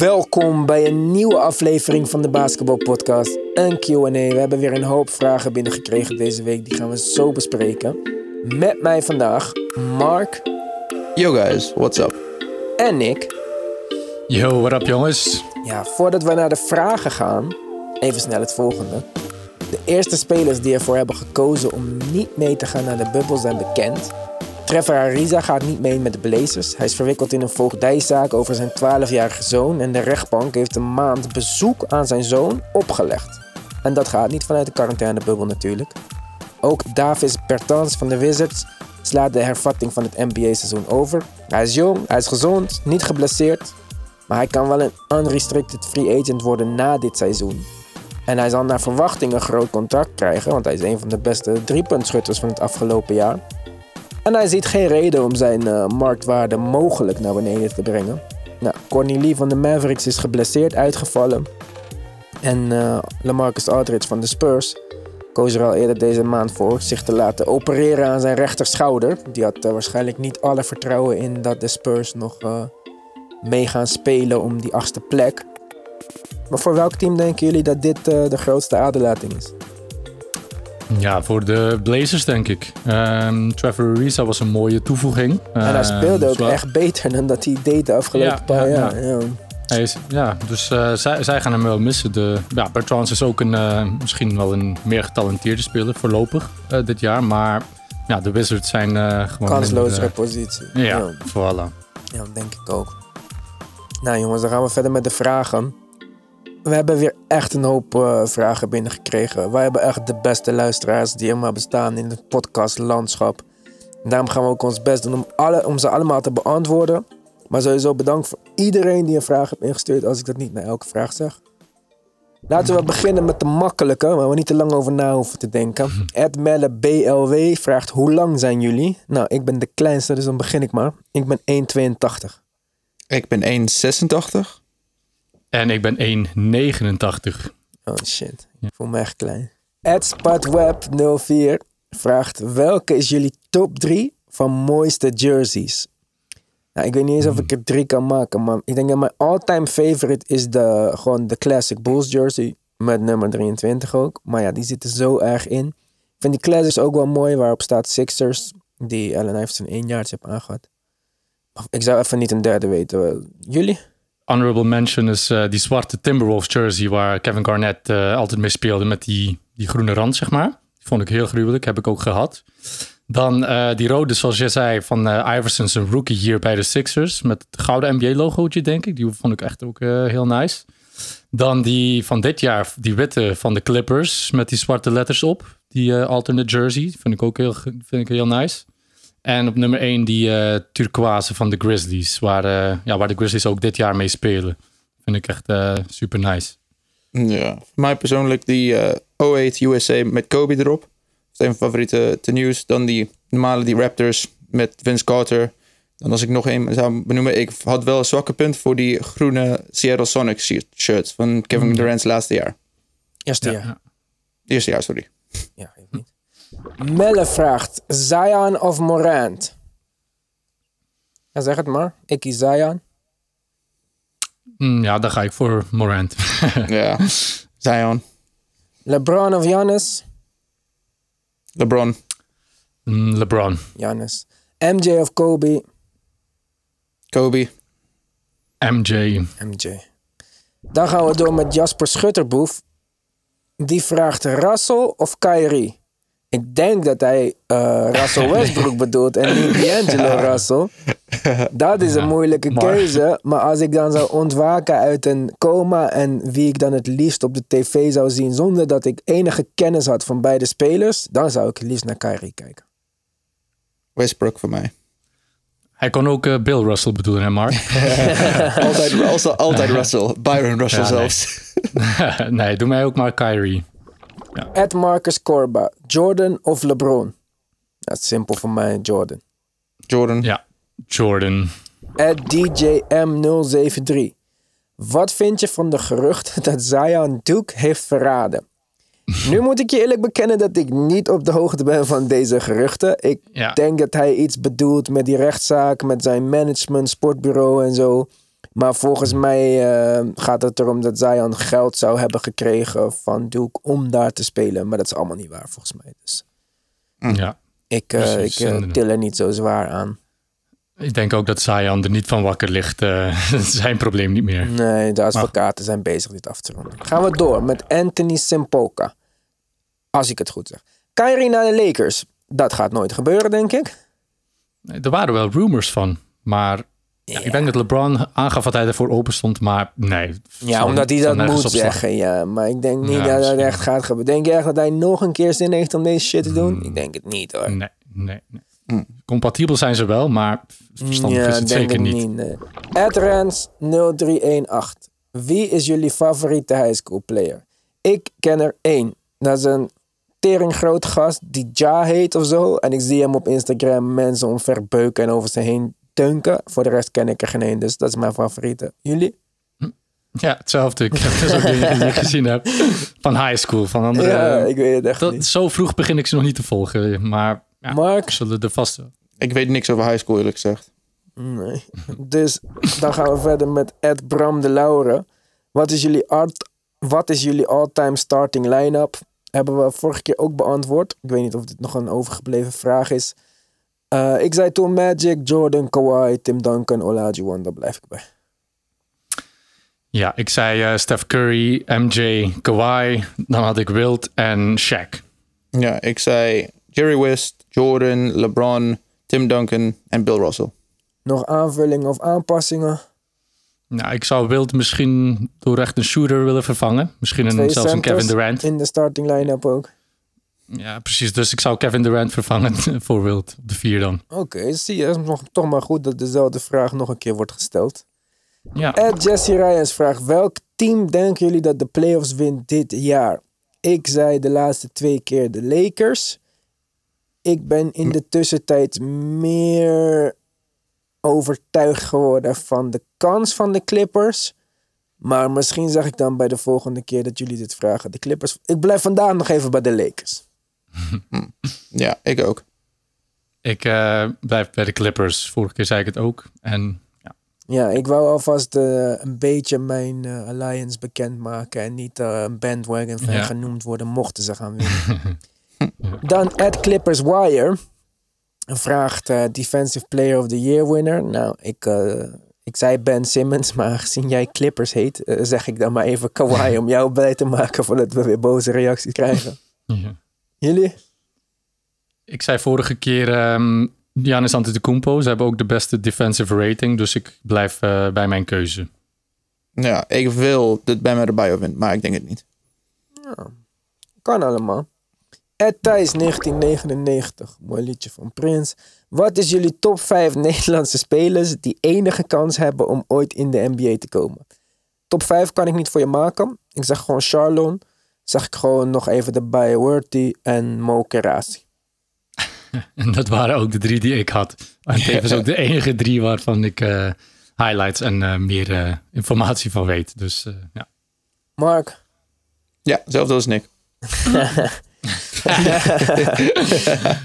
Welkom bij een nieuwe aflevering van de Basketball Podcast. Een Q&A. We hebben weer een hoop vragen binnengekregen deze week. Die gaan we zo bespreken. Met mij vandaag Mark Yo guys, what's up? en Nick. Yo, what up jongens? Ja, voordat we naar de vragen gaan, even snel het volgende. De eerste spelers die ervoor hebben gekozen om niet mee te gaan naar de bubbel zijn bekend. Trevor Ariza gaat niet mee met de Blazers. Hij is verwikkeld in een voogdijzaak over zijn 12-jarige zoon en de rechtbank heeft een maand bezoek aan zijn zoon opgelegd. En dat gaat niet vanuit de quarantainebubbel natuurlijk. Ook Davis Bertans van de Wizards slaat de hervatting van het NBA-seizoen over. Hij is jong, hij is gezond, niet geblesseerd. Maar hij kan wel een unrestricted free agent worden na dit seizoen. En hij zal naar verwachting een groot contract krijgen, want hij is een van de beste driepuntschutters van het afgelopen jaar. En hij ziet geen reden om zijn eh, marktwaarde mogelijk naar beneden te brengen. Nou, Courtney Lee van de Mavericks is geblesseerd uitgevallen. En eh, Lamarcus Aldridge van de Spurs koos er al eerder deze maand voor zich te laten opereren aan zijn rechterschouder. Die had eh, waarschijnlijk niet alle vertrouwen in dat de Spurs nog mee gaan spelen om die achtste plek. Maar voor welk team denken jullie dat dit de grootste aderlating is? Ja, voor de Blazers denk ik. Ehm, Trevor Ariza was een mooie toevoeging. en hij Ehm, speelde ook zowel- echt beter dan dat hij deed de afgelopen Ja, paar ja, jaar. Ja. Hij is, ja, dus eh, zij, zij gaan hem wel missen. De, ja, Bertrand is ook een, eh, misschien wel een meer getalenteerde speler voorlopig eh, dit jaar. Maar ja, de Wizards zijn gewoon... Kanslozere positie. eh, ja, voilà. Ja, dat denk ik ook. Nou jongens, dan gaan we verder met de vragen. We hebben weer echt een hoop eh, vragen binnengekregen. Wij hebben echt de beste luisteraars die er maar bestaan in het podcastlandschap. Daarom gaan we ook ons best doen om, alle, om ze allemaal te beantwoorden. Maar sowieso bedankt voor iedereen die een vraag heeft ingestuurd, als ik dat niet naar elke vraag zeg. Laten we beginnen met de makkelijke, waar we niet te lang over na hoeven te denken. Ed Melle BLW vraagt, hoe lang zijn jullie? Nou, ik ben de kleinste, dus dan begin ik maar. Ik ben 1,82. Ik ben 1,86. En ik ben 1,89. Oh shit, ik voel me echt klein. EdSpatWeb04 vraagt, welke is jullie top 3 van mooiste jerseys? Nou, ik weet niet eens of ik er drie kan maken, maar ik denk dat mijn all-time favorite is de, gewoon de Classic Bulls jersey. Met nummer 23 ook. Maar ja, die zitten zo erg in. Ik vind die Classics ook wel mooi, waarop staat Sixers. Die Allen Iverson één jaar heeft aangehad. Ik zou even niet een derde weten. Jullie? Honorable mention is eh, die zwarte Timberwolves jersey waar Kevin Garnett eh, altijd mee speelde met die, die groene rand, zeg maar. Vond ik heel gruwelijk, heb ik ook gehad. Dan eh, die rode, zoals je zei, van eh Iverson zijn rookie year bij de Sixers. Met het gouden NBA-logootje, denk ik. Die vond ik echt ook heel nice. Dan die van dit jaar, die witte van de Clippers met die zwarte letters op. Die alternate jersey, vind ik ook heel, vind ik heel nice. En op nummer 1 die eh turquoise van de Grizzlies, waar, eh, ja, waar de Grizzlies ook dit jaar mee spelen. Vind ik echt eh, super nice. Ja. Voor mij persoonlijk die eh 08 USA met Kobe erop. Dat is een van mijn favoriete tenues. Dan die normale die Raptors met Vince Carter. Dan als ik nog een zou benoemen. Ik had wel een zwakke punt voor die groene Seattle Sonics shirt van Kevin Mm. Durant's laatste jaar. Eerste Ja, jaar. ja. Eerste jaar, sorry. Ja, geeft niet. Melle vraagt, Zion of Morant? Ja, zeg het maar. Ik kies Zion. Mm, ja, daar ga ik voor Morant. ja. Zion. LeBron of Giannis? LeBron. Mm, LeBron. Giannis. MJ of Kobe? Kobe. MJ. MJ. Dan gaan we door met Jasper Schutterboef. Die vraagt Russell of Kyrie? Ik denk dat hij eh, Russell Westbrook bedoelt en niet D'Angelo Russell. Dat is een moeilijke maar- keuze. Maar als ik dan zou ontwaken uit een coma en wie ik dan het liefst op de tv zou zien zonder dat ik enige kennis had van beide spelers, dan zou ik het liefst naar Kyrie kijken. Westbrook voor mij. Hij kon ook eh, Bill Russell bedoelen, hè Mark? altijd, also, altijd Russell. Byron Russell Ja, nee. zelfs. nee, doe mij ook maar Kyrie. Ed Marcus Corba, Jordan of LeBron? Dat is simpel voor mij, Jordan. Jordan. Ja, Jordan. At DJM073. Wat vind je van de geruchten dat Zion Duke heeft verraden? Nu moet ik je eerlijk bekennen dat ik niet op de hoogte ben van deze geruchten. Ik Ja. denk dat hij iets bedoelt met die rechtszaak, met zijn management, sportbureau en zo. Maar volgens mij eh, gaat het erom dat Zion geld zou hebben gekregen van Duke om daar te spelen. Maar dat is allemaal niet waar volgens mij. Dus Ja. ik, inderdaad. til er niet zo zwaar aan. Ik denk ook dat Zion er niet van wakker ligt. eh, zijn probleem niet meer. Nee, de advocaten zijn bezig dit af te ronden. Gaan we door met Anthony Simpoka. Als ik het goed zeg. Kyrie naar de Lakers. Dat gaat nooit gebeuren, denk ik. Nee, Er waren wel rumors van. Maar ja, ik denk dat LeBron aangaf dat hij ervoor open stond. Maar nee. Ja, omdat hij dat moet zeggen. Ja, maar ik denk niet Ja, dat dat echt gaat gebeuren. Denk je echt dat hij nog een keer zin heeft om deze shit te doen? Hmm. Ik denk het niet hoor. Nee, nee, nee. Compatibel zijn ze wel, maar verstandig is het denk zeker ik niet. nee. Adrens 0318. Wie is jullie favoriete high school player? Ik ken er één. Dat is een tering groot gast die Ja heet of zo. En ik zie hem op Instagram mensen omverbeuken en over ze heen dunken. Voor de rest ken ik er geen één, dus dat is mijn favoriete. Jullie? Ja, hetzelfde. Ik heb dus ook dingen die ik gezien heb van high school. Van andere, ja, ik weet het echt dat, niet. zo vroeg begin ik ze nog niet te volgen. Maar ja, Mark? zullen er vast wel. Ik weet niks over high school eerlijk gezegd. Nee. Dus dan gaan we verder met Ed Bram de Lauren. Wat is jullie, art, wat is jullie all-time starting line-up? Hebben we vorige keer ook beantwoord. Ik weet niet of dit nog een overgebleven vraag is. Eh, ik zei toen Magic, Jordan, Kawhi, Tim Duncan, Olajuwon. Daar blijf ik bij. Ja, ik zei eh, Steph Curry, MJ, Kawhi. Dan had ik Wilt en Shaq. Ja, ik zei Jerry West, Jordan, LeBron, Tim Duncan en Bill Russell. Nog aanvullingen of aanpassingen? Nou, ik zou Wilt misschien door echt een shooter willen vervangen. Misschien een, zelfs een Kevin Durant. In de starting line-up ook. Ja, precies. Dus ik zou Kevin Durant vervangen voor Wilt op de vier dan. Oké, zie je. Het is nog, toch maar goed dat dezelfde vraag nog een keer wordt gesteld. Ja, Ed Jesse Ryans vraagt: welk team denken jullie dat de playoffs wint dit jaar? Ik zei de laatste twee keer de Lakers. Ik ben in de tussentijd meer overtuigd geworden van de kans van de Clippers. Maar misschien zeg ik dan bij de volgende keer dat jullie dit vragen. De Clippers. Ik blijf vandaag nog even bij de Lakers. Ja, ik ook. ik eh, blijf bij de Clippers. Vorige keer zei ik het ook. En ja, Ja, ik wou alvast eh, een beetje mijn eh, alliance bekendmaken. En niet een bandwagon fan Ja. genoemd worden mochten ze gaan winnen. Dan at Clippers Wire vraagt eh, Defensive Player of the Year winner. Nou, ik, eh, ik zei Ben Simmons, maar aangezien jij Clippers heet, zeg ik dan maar even Kawhi om jou blij te maken voordat we weer boze reacties krijgen. ja. Jullie? Ik zei vorige keer ehm Giannis Antetokounmpo. Ze hebben ook de beste defensive rating. Dus ik blijf eh, bij mijn keuze. Ja, ik wil dat Bam erbij wint, maar ik denk het niet. Kan allemaal. Ed Thijs 1999, mooi liedje van Prins. Wat is jullie top 5 Nederlandse spelers die enige kans hebben om ooit in de NBA te komen? Top 5 kan ik niet voor je maken. Ik zeg gewoon Charlon. Zeg ik gewoon nog even erbij Worthy en Mo Kerasi. En dat waren ook de drie die ik had. En tevens ook de enige drie waarvan ik eh, highlights en eh, meer eh, informatie van weet. Dus eh, ja. Mark? Ja, hetzelfde als Nick.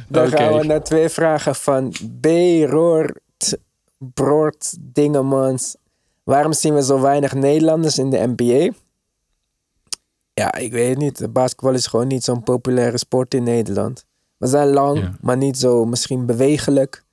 Dan gaan we naar twee vragen van B. Roort, Broort Dingemans. Waarom zien we zo weinig Nederlanders in de NBA? Ja, ik weet het niet. Basketbal is gewoon niet zo'n populaire sport in Nederland. We zijn lang, Ja. maar niet zo misschien bewegelijk.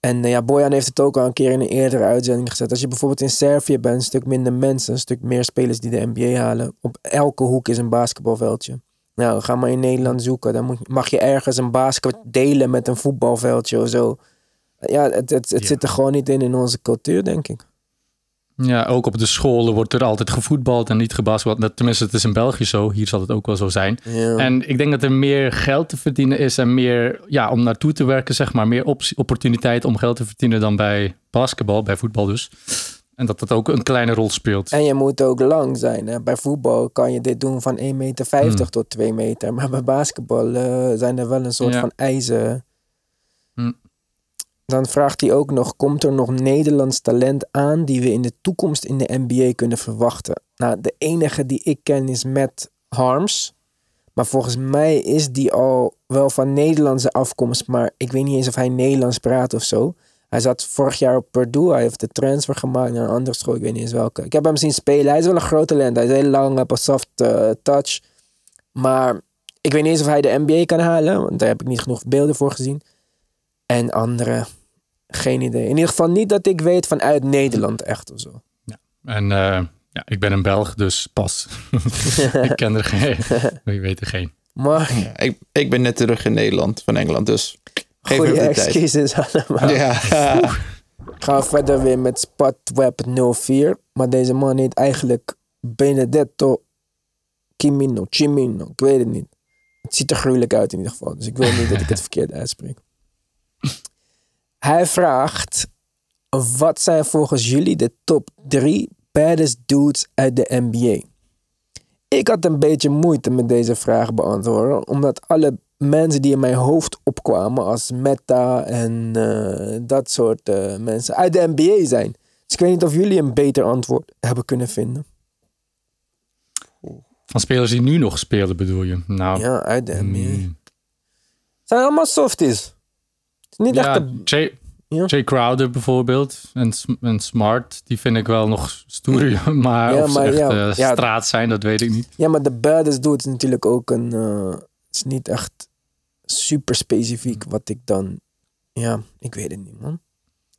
En eh, ja, Bojan heeft het ook al een keer in een eerdere uitzending gezet. Als je bijvoorbeeld in Servië bent, een stuk minder mensen, een stuk meer spelers die de NBA halen. Op elke hoek is een basketbalveldje. Nou, ga maar in Nederland zoeken. Dan moet, mag je ergens een basket delen met een voetbalveldje of zo. Ja, het, het, het Ja. zit er gewoon niet in in onze cultuur, denk ik. Ja, ook op de scholen wordt er altijd gevoetbald en niet gebasketbald. Tenminste, het is in België zo. Hier zal het ook wel zo zijn. Ja. En ik denk dat er meer geld te verdienen is en meer ja, om naartoe te werken, zeg maar. Meer op- opportuniteit om geld te verdienen dan bij basketbal, bij voetbal dus. En dat dat ook een kleine rol speelt. En je moet ook lang zijn. Hè? Bij voetbal kan je dit doen van 1,50 meter Hmm. tot 2 meter. Maar bij basketbal eh, zijn er wel een soort Ja. van eisen. Dan vraagt hij ook nog: komt er nog Nederlands talent aan die we in de toekomst in de NBA kunnen verwachten? Nou, de enige die ik ken is Matt Harms. Maar volgens mij is die al wel van Nederlandse afkomst. Maar ik weet niet eens of hij Nederlands praat of zo. Hij zat vorig jaar op Purdue. Hij heeft de transfer gemaakt naar een andere school. Ik weet niet eens welke. Ik heb hem zien spelen. Hij is wel een groot talent. Hij is heel lang, heeft een soft eh, touch. Maar ik weet niet eens of hij de NBA kan halen. Want daar heb ik niet genoeg beelden voor gezien. En andere, geen idee. In ieder geval niet dat ik weet vanuit Nederland echt of zo. En eh, ja, ik ben een Belg, dus pas. ik ken er geen. Ik weet er geen. Maar Ja, ik, ik ben net terug in Nederland van Engeland, dus geef tijd. excuses allemaal. Ja, Gaan we verder weer met Spotweb 04. Maar deze man heet eigenlijk Benedetto Chimino. Chimino, ik weet het niet. Het ziet er gruwelijk uit in ieder geval. Dus ik wil niet dat ik het verkeerd uitspreek. Hij vraagt... Wat zijn volgens jullie de top 3 baddest dudes uit de NBA? Ik had een beetje moeite met deze vraag beantwoorden. Omdat alle mensen die in mijn hoofd opkwamen als Meta en eh, dat soort eh, mensen uit de NBA zijn. Dus ik weet niet of jullie een beter antwoord hebben kunnen vinden. Van spelers die nu nog spelen, bedoel je? Nou, Ja, uit de NBA. mm, Zijn allemaal softies. Niet echt ja, de... Jay, Ja. Jay Crowder bijvoorbeeld. En, en Smart, die vind ik wel nog stoer. Maar Ja, of maar ze echt eh, straat zijn, dat weet ik niet. Ja, maar de baddest dude is natuurlijk ook een... eh, het is niet echt super specifiek wat ik dan... Ja, ik weet het niet, man.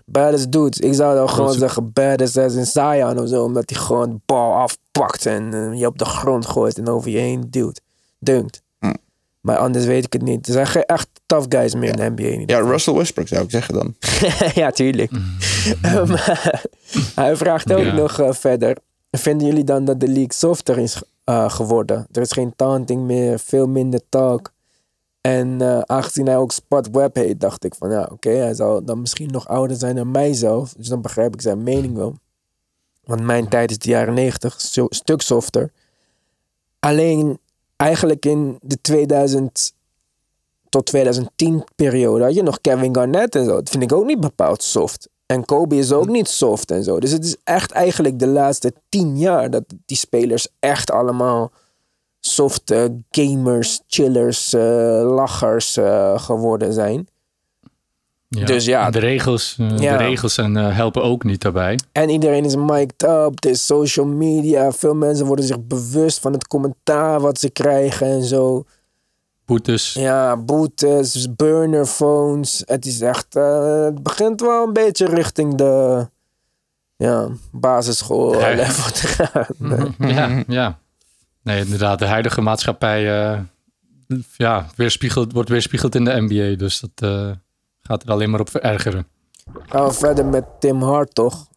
Baddest dudes. Ik zou dan gewoon zeggen baddest as in Zion of zo. Omdat hij gewoon de bal afpakt en eh, je op de grond gooit en over je heen duwt. Dunkt. Maar anders weet ik het niet. Er zijn geen echt tough guys meer in de NBA. in ja. Russell Westbrook zou ik zeggen dan. ja, tuurlijk. Ehm, hij vraagt ook Ja. nog eh, verder. Vinden jullie dan dat de league softer is eh, geworden? Er is geen taunting meer, veel minder talk. En eh, aangezien hij ook Spot Web heet, dacht ik van ja, oké, hij zou dan misschien nog ouder zijn dan mijzelf. Dus dan begrijp ik zijn mening wel. Want mijn tijd is de jaren 90, een stuk softer. Alleen eigenlijk in de 2000 tot 2010 periode had je nog Kevin Garnett en zo. Dat vind ik ook niet bepaald soft. En Kobe is ook niet soft en zo. Dus het is echt eigenlijk de laatste tien jaar dat die spelers echt allemaal softe gamers, chillers, eh, lachers eh, geworden zijn. Ja. Dus ja. De regels, eh, Ja. de regels en, eh, helpen ook niet daarbij. En iedereen is mic'd up. Het is social media. Veel mensen worden zich bewust van het commentaar wat ze krijgen en zo. Boetes. Ja, boetes, burnerphones. Het is echt. eh, het begint wel een beetje richting de. Ja, basisschool Ja. level te gaan. Ja, ja. Nee, inderdaad. De huidige maatschappij ja, wordt weerspiegeld in de NBA. Dus dat gaat er alleen maar op verergeren. Gaan we verder met Tim Hartog.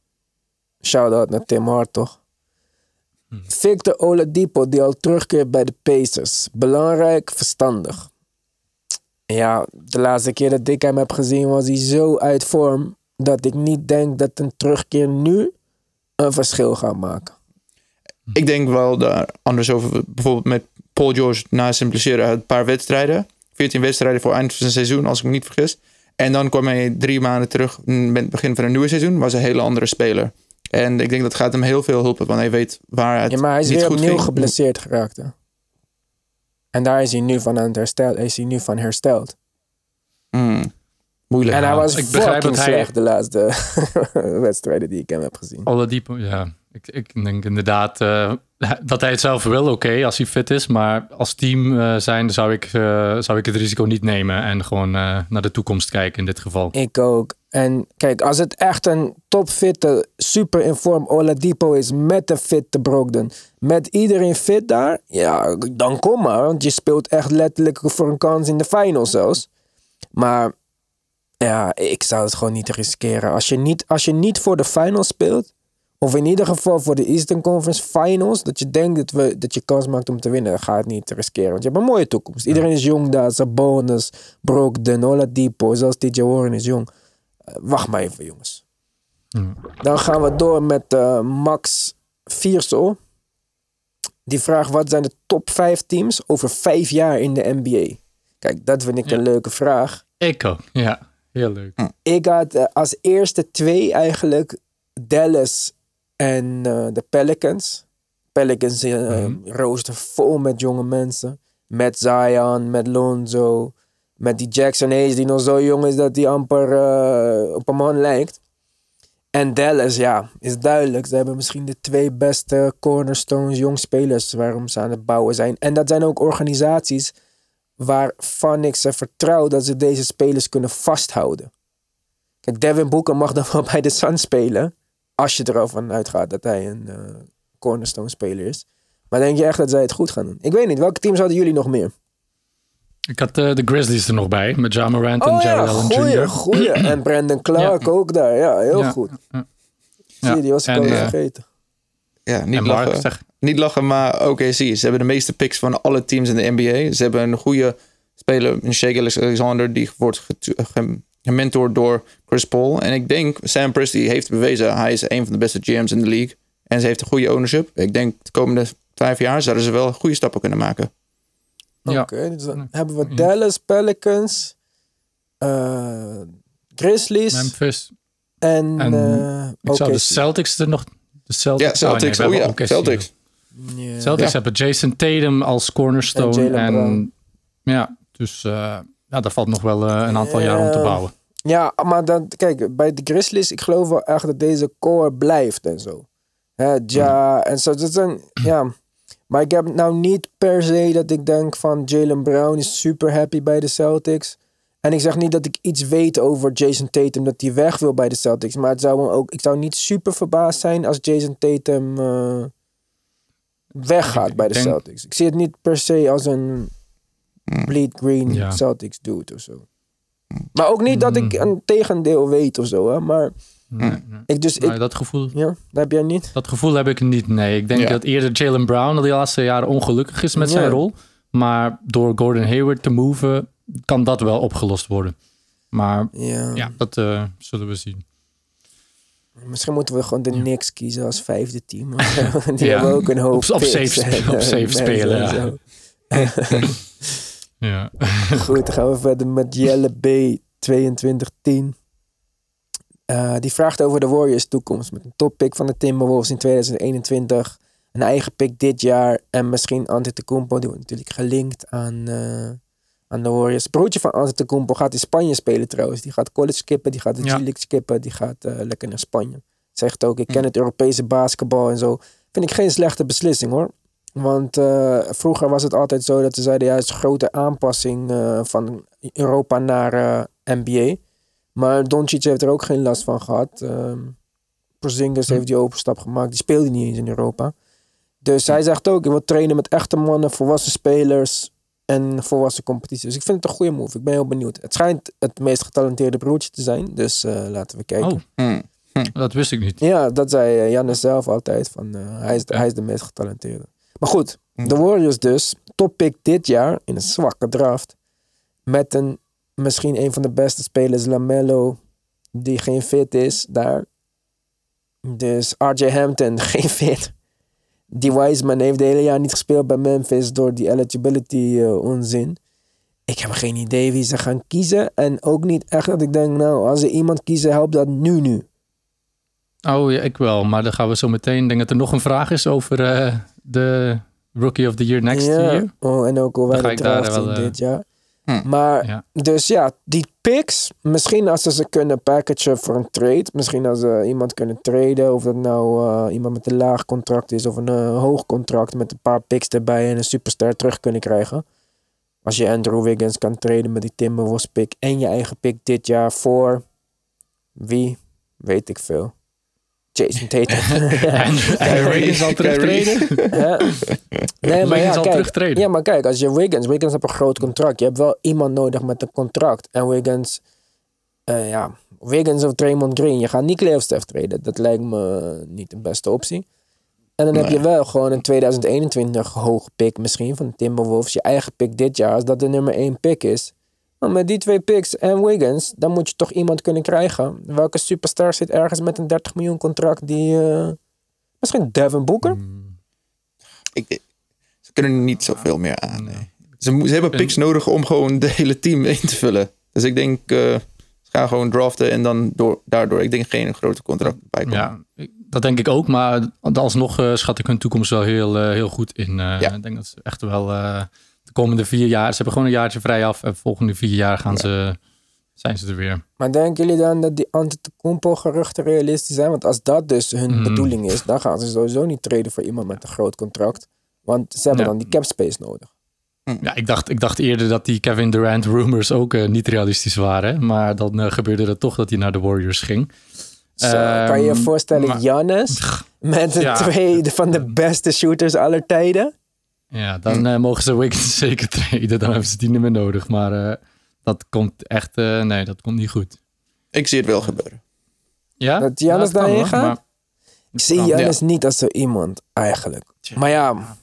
Shout-out naar Tim Hartog. Victor Oladipo die al terugkeert bij de Pacers. Belangrijk, verstandig. Ja, de laatste keer dat ik hem heb gezien was hij zo uit vorm... dat ik niet denk dat een terugkeer nu een verschil gaat maken. Ik denk wel daar anders over. Bijvoorbeeld met Paul George na zijn blessure een paar wedstrijden. 14 wedstrijden voor eind van zijn seizoen, als ik me niet vergis. En dan kwam hij drie maanden terug met het begin van een nieuwe seizoen. Was een hele andere speler. En ik denk dat gaat hem heel veel helpen, want hij weet waar het Ja, maar hij is niet weer goed opnieuw ging. geblesseerd geraakt. Hè? En daar is hij nu van aan het. Is hij nu van hersteld. Hmm. Moeilijk. En hij was ik begrijp dat hij- slecht de laatste wedstrijden die ik hem heb gezien. Oladipo, ja. Ik, ik denk inderdaad eh, dat hij het zelf wil, oké, als hij fit is. Maar als team eh, zijn zou ik, eh, zou ik het risico niet nemen. En gewoon naar de toekomst kijken in dit geval. Ik ook. En kijk, als het echt een topfitte, super in vorm Oladipo is met een fitte Brogdon, met iedereen fit daar, ja, dan kom maar. Want je speelt echt letterlijk voor een kans in de finals zelfs. Maar ja, ik zou het gewoon niet riskeren. Als je niet, als je niet voor de finals speelt, of in ieder geval voor de Eastern Conference Finals, dat je denkt dat, we, dat je kans maakt om te winnen, dan ga je het niet riskeren. Want je hebt een mooie toekomst. Iedereen is jong daar, Sabonis, Brogdon, Oladipo, zelfs DJ Warren is jong. Eh, wacht maar even, jongens. Dan gaan we door met eh, Max Viersel. Die vraagt, wat zijn de top 5 teams over vijf jaar in de NBA? Kijk, dat vind ik een leuke vraag. Ik ook, ja. Heel leuk. Ik had eh, als eerste twee eigenlijk Dallas en eh, de Pelicans. Pelicans Mhm. rooster vol met jonge mensen. Met Zion, met Lonzo, Met die Jackson Hayes die nog zo jong is dat hij amper eh, op een man lijkt. En Dallas, ja, is duidelijk. Ze hebben misschien de twee beste cornerstones, jong spelers waarom ze aan het bouwen zijn. En dat zijn ook organisaties waarvan ik ze vertrouw dat ze deze spelers kunnen vasthouden. Kijk, Devin Booker mag dan wel bij de Suns spelen. Als je erover uitgaat dat hij een eh, cornerstone speler is. Maar denk je echt dat zij het goed gaan doen? Ik weet niet, welke teams hadden jullie nog meer? Ik had eh, de Grizzlies er nog bij, met Ja Morant en Oh Jared ja, Allen goeie, Jr. goeie. En Brandon Clark Ja. ook daar. Ja, heel Ja. goed. Ja. Zie je, die was ik al eh, vergeten. Ja, niet En Mark, lachen. zeg, Niet lachen, maar oké, zie. Ze hebben de meeste picks van alle teams in de NBA. Ze hebben een goede speler, in Shea Alexander, die wordt getu- ge- gementord door Chris Paul. En ik denk, Sam Presti heeft bewezen, hij is een van de beste GM's in de league. En ze heeft een goede ownership. Ik denk de komende vijf jaar zouden ze wel goede stappen kunnen maken. ja. Oké, dus dan hebben we Dallas, Pelicans, eh, Grizzlies Memphis. en, En eh Ik zou de. Celtics er nog... De Celtics, Ja, Celtics. Oh, Oh, nee, ja, Celtics. Ja. Celtics Ja. hebben Jason Tatum als cornerstone. En ja, dus eh, ja, daar valt nog wel een aantal jaar om te bouwen. Ja, maar dan, kijk, bij de Grizzlies, ik geloof wel echt dat deze core blijft en zo. Hè, ja, en zo, dat zijn, ja. Maar ik heb nou niet per se dat ik denk van Jalen Brown is super happy bij de Celtics. En ik zeg niet dat ik iets weet over Jason Tatum dat hij weg wil bij de Celtics. Maar het zou me ook, ik zou niet super verbaasd zijn als Jason Tatum eh, weggaat Ik bij de denk- Celtics. Ik zie het niet per se als een bleed green Ja. Celtics dude of zo. Maar ook niet dat ik Mm. een tegendeel weet of zo, hè. Maar Nee, nee. ik dus, Nee, ik, dat, gevoel, ja, dat heb jij niet? dat gevoel heb ik niet. Nee, ik denk Ja. dat eerder Jalen Brown al die laatste jaren ongelukkig is met zijn rol. Maar door Gordon Hayward te moven, kan dat wel opgelost worden. Maar Ja. ja, dat eh, zullen we zien. Misschien moeten we gewoon de Knicks kiezen als vijfde team. Die Ja. hebben ook een hoop Op- op safe op safe spelen, en ja. Goed, dan gaan we verder met Jelle B. 2210. Eh, die vraagt over de Warriors toekomst. Met een toppick van de Timberwolves in 2021. Een eigen pick dit jaar. En misschien Antetokounmpo. Die wordt natuurlijk gelinkt aan, eh, aan de Warriors. Broertje van Antetokounmpo gaat in Spanje spelen trouwens. Die gaat college skippen. Die gaat de Ja. G-League skippen. Die gaat eh, lekker naar Spanje. Zegt ook, ik ken het Europese basketbal en zo. Vind ik geen slechte beslissing hoor. Want eh, vroeger was het altijd zo dat ze zeiden, ja, het is een grote aanpassing eh, van Europa naar eh, NBA. Maar Doncic heeft er ook geen last van gehad. Ehm Porzingis heeft die overstap gemaakt. Die speelde niet eens in Europa. Dus hij zegt ook, ik wil trainen met echte mannen, volwassen spelers en volwassen competities. Dus ik vind het een goede move. Ik ben heel benieuwd. Het schijnt het meest getalenteerde broertje te zijn. Dus eh, laten we kijken. Oh, Hmm. dat wist ik niet. Ja, dat zei Janne zelf altijd. Van, eh, hij, is, hij is de meest getalenteerde. Maar goed, de Warriors dus. Toppick dit jaar in een zwakke draft. Met een, misschien een van de beste spelers, Lamello, die geen fit is daar. Dus RJ Hampton, geen fit. Die Wiseman heeft de hele jaar niet gespeeld bij Memphis door die eligibility eh, onzin. Ik heb geen idee wie ze gaan kiezen. En ook niet echt dat ik denk, nou, als ze iemand kiezen, helpt dat nu nu. Oh ja, ik wel. Maar dan gaan we zo meteen. Ik denk dat er nog een vraag is over eh, de Rookie of the Year next ja. year. Oh, en ook al Dan wij ga de ik daar draft wel, in eh, dit jaar. Hm. Maar, Ja. dus ja, die picks, misschien als ze ze kunnen packagen voor een trade. Misschien als ze iemand kunnen traden. Of dat nou eh, iemand met een laag contract is of een eh, hoog contract met een paar picks erbij en een superster terug kunnen krijgen. Als je Andrew Wiggins kan traden met die Timberwolves pick en je eigen pick dit jaar voor wie, weet ik veel. Jason Tatum. En en Wiggins zal terugtreden. Hè? Nee, maar Wiggins ja, zal kijk, terugtreden. ja, maar kijk, als je Wiggins, Wiggins heeft een groot contract. Je hebt wel iemand nodig met een contract. En Wiggins, eh, ja, Wiggins of Draymond Green. Je gaat niet Clay of Steph treden. Dat lijkt me niet de beste optie. En dan heb je wel gewoon een 2021 hoge pick misschien van de Timberwolves. Je eigen pick dit jaar, als dat de nummer 1 pick is. Maar met die twee picks en Wiggins, dan moet je toch iemand kunnen krijgen. Welke superstar zit ergens met een 30 miljoen contract die... eh, misschien Devin Booker? Ik, ze kunnen niet zoveel meer aan. nee. Ze, hebben picks nodig om gewoon de hele team in te vullen. Dus ik denk, eh, ze gaan gewoon draften en dan door, daardoor, ik denk geen grote contract bij komen. Ja, dat denk ik ook. Maar alsnog eh, schat ik hun toekomst wel heel, eh, heel goed in. Eh, Ja. Ik denk dat ze echt wel eh, komende vier jaar, ze hebben gewoon een jaartje vrij af. En de volgende vier jaar gaan ze, zijn ze er weer. Maar denken jullie dan dat die Antetokounmpo geruchten realistisch zijn? Want als dat dus hun Hmm. bedoeling is, dan gaan ze sowieso niet treden voor iemand met een groot contract. Want ze hebben Ja. dan die cap space nodig. Ja, ik dacht, ik dacht eerder dat die Kevin Durant rumors ook eh, niet realistisch waren. Maar dan eh, gebeurde het toch dat hij naar de Warriors ging. Kan je je Ehm, voorstellen, Giannis met Ja. twee van de beste shooters aller tijden? Ja, dan eh, mogen ze Wiggins zeker treden. Dan hebben ze die niet meer nodig. Maar eh, dat komt echt... eh, nee, dat komt niet goed. Ik zie het wel gebeuren. Ja? Dat Giannis Ja, daarheen gaat? maar- Ik zie Giannis niet als zo iemand, eigenlijk. Maar ja,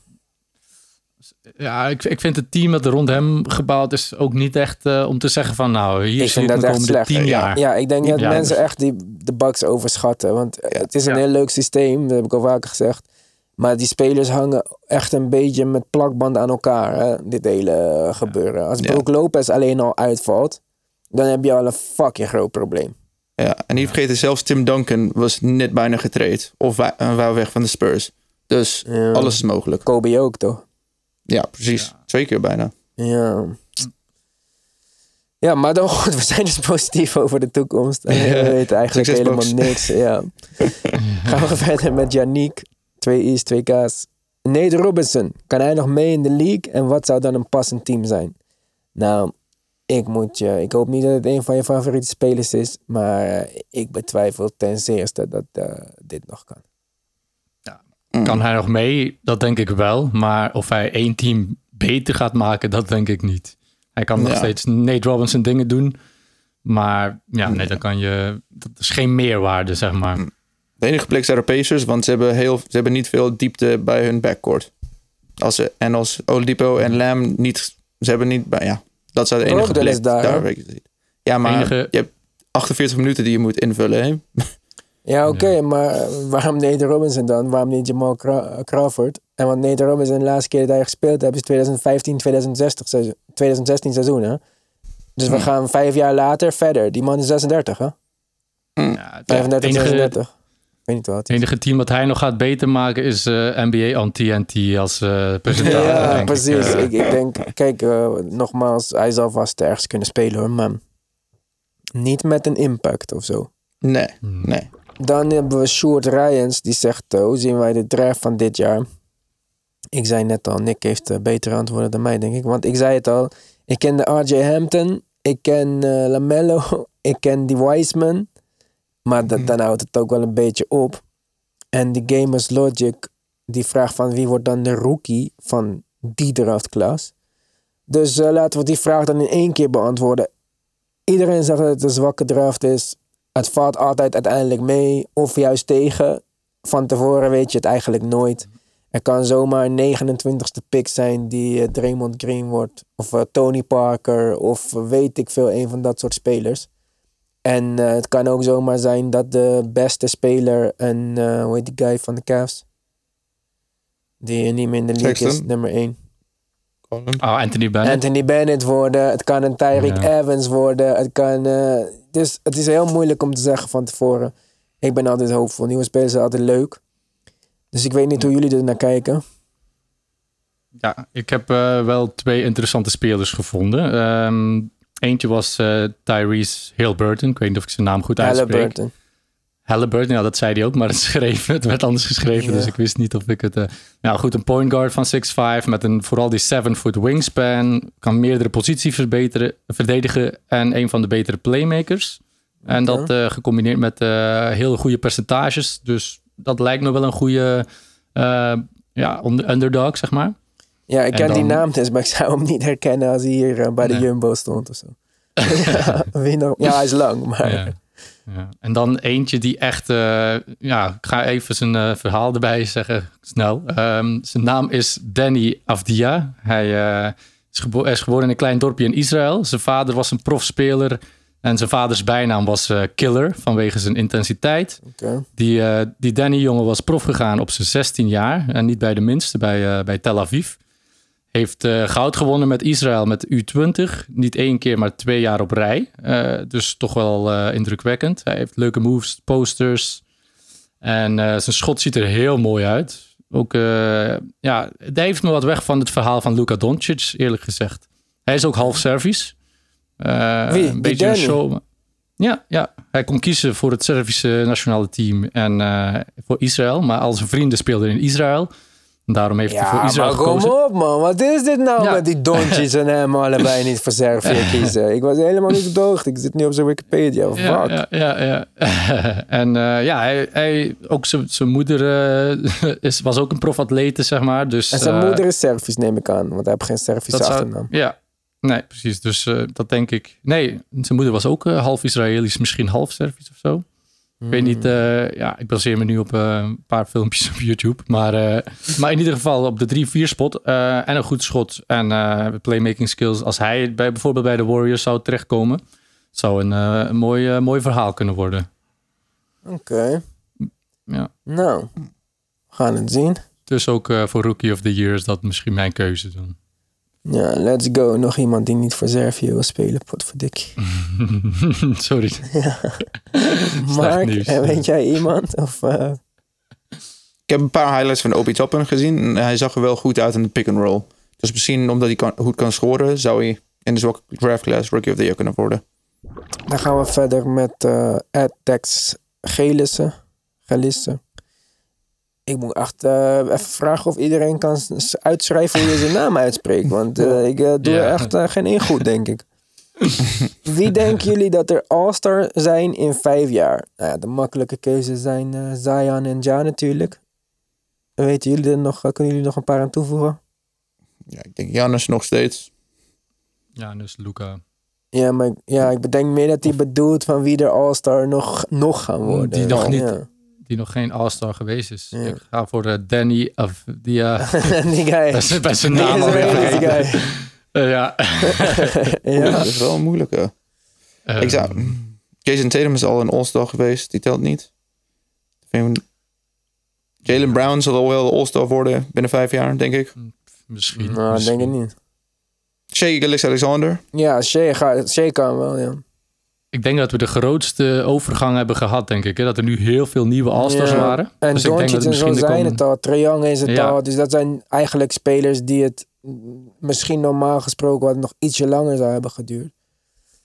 Ja, ik, ik vind het team dat er rond hem gebouwd is ook niet echt eh, om te zeggen van nou, hier ik zie vind ik dat de echt komende slecht. tien jaar. Ja, ik denk dat Ja, mensen dus- echt die, de Bucks overschatten. Want het is een Ja. heel leuk systeem, dat heb ik al vaker gezegd. Maar die spelers hangen echt een beetje met plakband aan elkaar, hè, dit hele gebeuren. Als Ja. Brook Lopez alleen al uitvalt, dan heb je al een fucking groot probleem. Ja, en niet vergeten, zelfs Tim Duncan was net bijna getraind. Of wa- eh, wou weg van de Spurs. Dus Ja. alles is mogelijk. Kobe ook, toch? Ja, precies. Twee keer bijna. Ja. Ja, maar dan goed, we zijn dus positief over de toekomst. En we weten eigenlijk helemaal niks. Ja. Gaan we verder met Yannick. Twee I's, twee K's. Nate Robinson. Kan hij nog mee in de league? En wat zou dan een passend team zijn? Nou, ik moet je... Ik hoop niet dat het een van je favoriete spelers is. Maar eh, ik betwijfel ten zeerste dat eh, dit nog kan. Kan hij nog mee? Dat denk ik wel. Maar of hij één team beter gaat maken, dat denk ik niet. Hij kan nog steeds Nate Robinson dingen doen. Maar ja, nee, dan kan je... Dat is geen meerwaarde, zeg maar. De enige plek zijn de Pacers, want ze hebben, heel, ze hebben niet veel diepte bij hun backcourt. Als ze, en als Oladipo en Lam niet... Ze hebben niet... bij- Ja, dat zou de enige plek is daar. Ja, maar Enige- je hebt 48 minuten die je moet invullen. Hè? Ja, oké, maar waarom Nate Robinson dan? Waarom niet Jamal Cra- Crawford? En want Nate Robinson de laatste keer dat hij gespeeld heeft is 2015, 2016 seizoen, 2016 seizoen, hè? Dus we gaan vijf jaar later verder. Die man is 36, hè? Ja, het 35, enige, 36. Ik weet niet wat. het enige team dat hij nog gaat beter maken is eh, NBA on TNT als eh presentator. Ja, denk ik. precies. Ik, ik denk, kijk, eh, nogmaals, hij zal vast ergens kunnen spelen hoor, maar niet met een impact of zo. Nee, Hmm. nee. Dan hebben we Sjoerd Ryans, die zegt, hoe zien wij de draft van dit jaar? Ik zei net al, Nick heeft betere antwoorden dan mij, denk ik. Want ik zei het al, ik ken de RJ Hampton, ik ken Lamello, ik ken die Wiseman. Maar dat, dan houdt het ook wel een beetje op. En die Gamers Logic, die vraagt van wie wordt dan de rookie van die draftklas? Dus eh, laten we die vraag dan in één keer beantwoorden. Iedereen zegt dat het een zwakke draft is. Het valt altijd uiteindelijk mee of juist tegen. Van tevoren weet je het eigenlijk nooit. Er kan zomaar een 29ste pick zijn die eh, Draymond Green wordt. Of eh, Tony Parker. Of weet ik veel, een van dat soort spelers. En eh, het kan ook zomaar zijn dat de beste speler een, eh, hoe heet die guy van de Cavs? Die niet meer in de league is, nummer 1. Oh, Anthony Bennett. Anthony Bennett worden. Het kan een Tyreek Ja. Evans worden. Het kan... eh, dus het is heel moeilijk om te zeggen van tevoren. Ik ben altijd hoopvol. Nieuwe spelers zijn altijd leuk. Dus ik weet niet hoe jullie er naar kijken. Ja, ik heb eh, wel twee interessante spelers gevonden. Ehm, eentje was eh, Tyrese Halliburton. Ik weet niet of ik zijn naam goed uitspreek. Halliburton. Halliburton, ja, dat zei hij ook, maar het, is geschreven, het werd anders geschreven, dus ik wist niet of ik het... eh, nou goed, een point guard van 6'5 met een vooral die 7-foot wingspan. Kan meerdere posities verbeteren, verdedigen en een van de betere playmakers. En dat eh, gecombineerd met heel goede percentages. Dus dat lijkt me wel een goede ja, underdog, zeg maar. Ja, ik En ken die naam dus, maar ik zou hem niet herkennen als hij hier eh, bij de Nee. Jumbo stond of zo. ja, wie nog? ja, hij is lang, maar... Ja. Ja. En dan eentje die echt, eh, ja, ik ga even zijn eh, verhaal erbij zeggen, snel. Ehm, zijn naam is Danny Avdia. Hij is, gebo- hij is geboren in een klein dorpje in Israël. Zijn vader was een profspeler en zijn vaders bijnaam was Killer vanwege zijn intensiteit. Die, die Danny-jongen was prof gegaan op zijn 16 jaar en niet bij de minste, bij, bij Tel Aviv. Heeft eh, goud gewonnen met Israël met U20. Niet één keer, maar twee jaar op rij. Eh, dus toch wel eh, indrukwekkend. Hij heeft leuke moves, posters. En zijn schot ziet er heel mooi uit. Ook, ja, het heeft me wat weg van het verhaal van Luka Doncic, eerlijk gezegd. Hij is ook half Servisch. Wie? Een beetje een show. Ja, ja, hij kon kiezen voor het Servische nationale team en voor Israël. Maar al zijn vrienden speelden in Israël. Daarom heeft hij voor Ja, Israël maar kom gekozen. op man. Wat is dit nou Ja. met die Dontjes en hem allebei niet voor Servië kiezen? Ik was helemaal niet hoogte. Ik zit nu op zijn Wikipedia. Fuck. Ja, ja, ja. ja. en eh, ja, hij, hij, ook zijn moeder eh, is, was ook een profatlete, zeg maar. Dus, En zijn eh, moeder is Servisch, neem ik aan. Want hij heeft geen Servische zou- achternaam. Ja, nee, precies. Dus dat denk ik. Nee, zijn moeder was ook half Israëlisch, misschien half Servisch of zo. Ik weet niet, eh, ja, ik baseer me nu op eh, een paar filmpjes op YouTube. Maar, eh, maar in ieder geval op de 3-4 spot eh, en een goed schot en eh, playmaking skills. Als hij bij, bijvoorbeeld bij de Warriors zou terechtkomen, zou een, eh, een mooi, mooi verhaal kunnen worden. Oké. Ja. Nou, we gaan het zien. Dus ook eh, voor Rookie of the Year is dat misschien mijn keuze dan. Ja, let's go. Nog iemand die niet voor Servië wil spelen. Potverdikkie. Sorry. Mark, nieuws. en weet jij iemand? Of, eh, Ik heb een paar highlights van Obi Toppin gezien. En hij zag er wel goed uit in de pick and roll. Dus misschien omdat hij kan, goed kan scoren, zou hij in de zwakke draft class Rookie of the Year kunnen worden. dan gaan we verder met eh AdTex Gelissen. Gelissen. Ik moet echt eh, even vragen of iedereen kan uitschrijven hoe je zijn naam uitspreekt. Want eh, ik eh, doe Ja. er echt geen ingoed, denk ik. Wie denken jullie dat er All-Star zijn in vijf jaar? Nou ja, de makkelijke keuzes zijn eh Zion en Ja natuurlijk. Weten jullie er nog, kunnen jullie nog een paar aan toevoegen? Ja, ik denk Janus nog steeds. Ja, dus Luca. Ja, maar ik- ja, ik bedenk meer dat hij bedoelt van wie er All-Star nog, nog gaan worden. Die nog niet. Ja. Die nog geen All-Star geweest is. Ja. Ik ga voor eh, Danny of die uh, die guy. bij zijn- bij zijn naam is alweer vergeten. Eh, ja. Ja. dat is wel een moeilijke. Ik zou, Jason Tatum is al een All-Star geweest. Die telt niet. Jalen Brown zal al wel de All-Star worden binnen vijf jaar, denk ik. Misschien. Nou, misschien. denk ik niet. Shea Gillis Alexander. Ja, Shea, gaat, Shea kan wel, ja. Ik denk dat we de grootste overgang hebben gehad, denk ik. Hè? Dat er nu heel veel nieuwe All-Stars Ja. waren. En dus ik denk Doncic dat en het zo misschien de zijn het al. Young is het Ja. al. Dus dat zijn eigenlijk spelers die het misschien normaal gesproken wat nog ietsje langer zou hebben geduurd.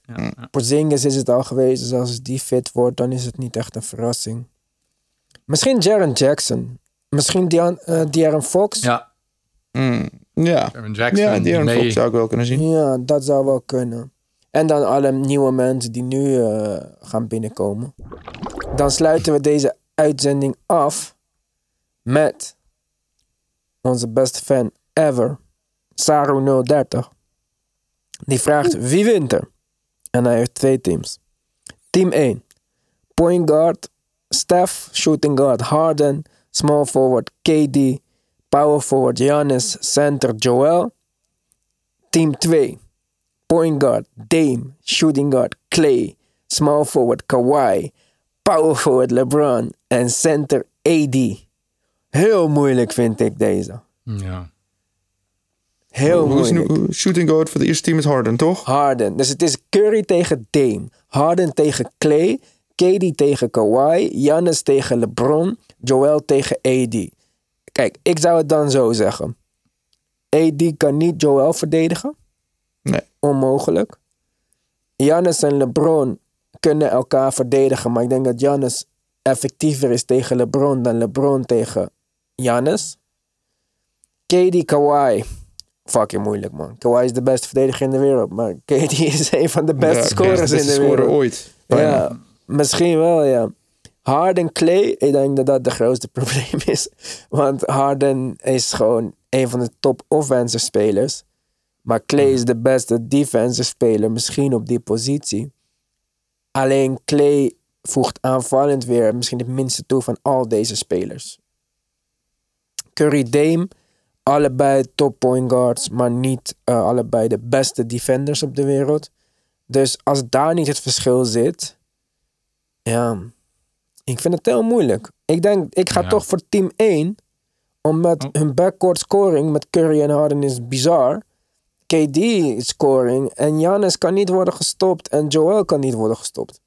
Ja, ja. Porzingis is het al geweest. Dus als die fit wordt, dan is het niet echt een verrassing. Misschien Jaren Jackson. Misschien De'Aaron eh, De'Aaron Fox. ja, Mm, ja. Aaron Jackson. Ja, mee- Fox zou ik wel kunnen zien. Ja, dat zou wel kunnen. En dan alle nieuwe mensen die nu eh, gaan binnenkomen. Dan sluiten we deze uitzending af met onze beste fan ever, Saru030. Die vraagt wie wint er? En hij heeft twee teams. Team 1. Point guard Steph, shooting guard Harden, small forward KD, power forward Giannis, center Joel. Team 2. Point guard Dame, shooting guard Clay, small forward Kawhi, power forward LeBron en center AD. Heel moeilijk vind ik deze. Ja. Heel Hoe is moeilijk. nu shooting guard voor de eerste team is Harden, toch? Harden. Dus het is Curry tegen Dame. Harden tegen Clay. KD tegen Kawhi. Giannis tegen LeBron. Joel tegen AD. Kijk, ik zou het dan zo zeggen. AD kan niet Joel verdedigen. Nee. Onmogelijk. Giannis en LeBron kunnen elkaar verdedigen. Maar ik denk dat Giannis effectiever is tegen LeBron dan LeBron tegen Giannis. KD Kawhi. Fucking moeilijk, man. Kawhi is de beste verdediger in de wereld. Maar KD is een van de beste Ja, scorers in de wereld. ooit. Ja, misschien wel, ja. Harden Clay, ik denk dat dat de grootste probleem is. Want Harden is gewoon een van de top offensive spelers. Maar Clay is de beste defensive speler, misschien op die positie. Alleen Clay voegt aanvallend weer misschien het minste toe van al deze spelers. Curry Dame, allebei top point guards, maar niet eh, allebei de beste defenders op de wereld. Dus als daar niet het verschil zit, ja, ik vind het heel moeilijk. Ik denk, ik ga Ja. toch voor team 1, omdat Oh. hun backcourt scoring met Curry en Harden is bizar. KD scoring en Giannis kan niet worden gestopt en Joel kan niet worden gestopt.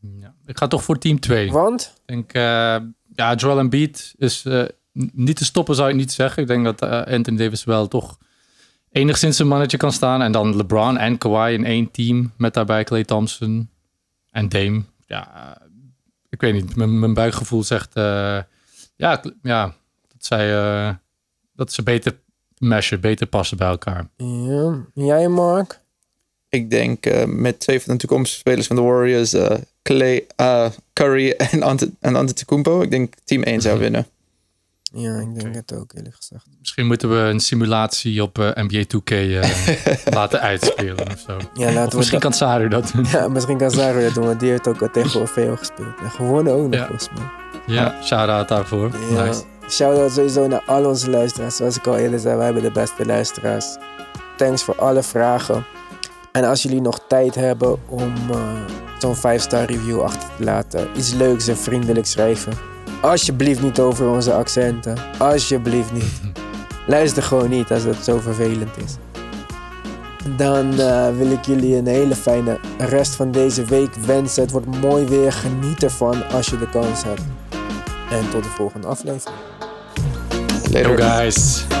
Ja. Ik ga toch voor team 2. Want, Ik denk, eh, ja, Joel Embiid is, eh, niet te stoppen zou ik niet zeggen. Ik denk dat eh, Anthony Davis wel toch enigszins een mannetje kan staan. En dan LeBron en Kawhi in één team met daarbij Clay Thompson en Dame. Ja, ik weet niet. Mijn, mijn buikgevoel zegt ja, ja, dat, zij, dat ze beter meshen, beter passen bij elkaar. Ja. Jij, Mark? Ik denk eh, met twee van de toekomstige spelers van de Warriors, eh, Clay, eh, Curry en, Ante, en Antetokounmpo. Ik denk team 1 zou winnen. Ja, ik denk het ook, eerlijk gezegd. Misschien moeten we een simulatie op NBA 2K eh, laten uitspelen of zo. Ja, Of laten we misschien kan Saru dat doen. Ja, misschien kan Zaro dat doen, want die heeft ook al tegen OVO gespeeld. En gewonnen ook nog, Ja. volgens mij. Ja, shout-out daarvoor. Ja. Nice. Shout-out sowieso naar al onze luisteraars. Zoals ik al eerder zei, wij hebben de beste luisteraars. Thanks voor alle vragen. En als jullie nog tijd hebben om eh, zo'n 5-star review achter te laten, iets leuks en vriendelijk schrijven. Alsjeblieft niet over onze accenten. Alsjeblieft niet. Luister gewoon niet als het zo vervelend is. Dan eh, wil ik jullie een hele fijne rest van deze week wensen. Het wordt mooi weer. Geniet ervan als je de kans hebt. En tot de volgende aflevering. Later. Guys.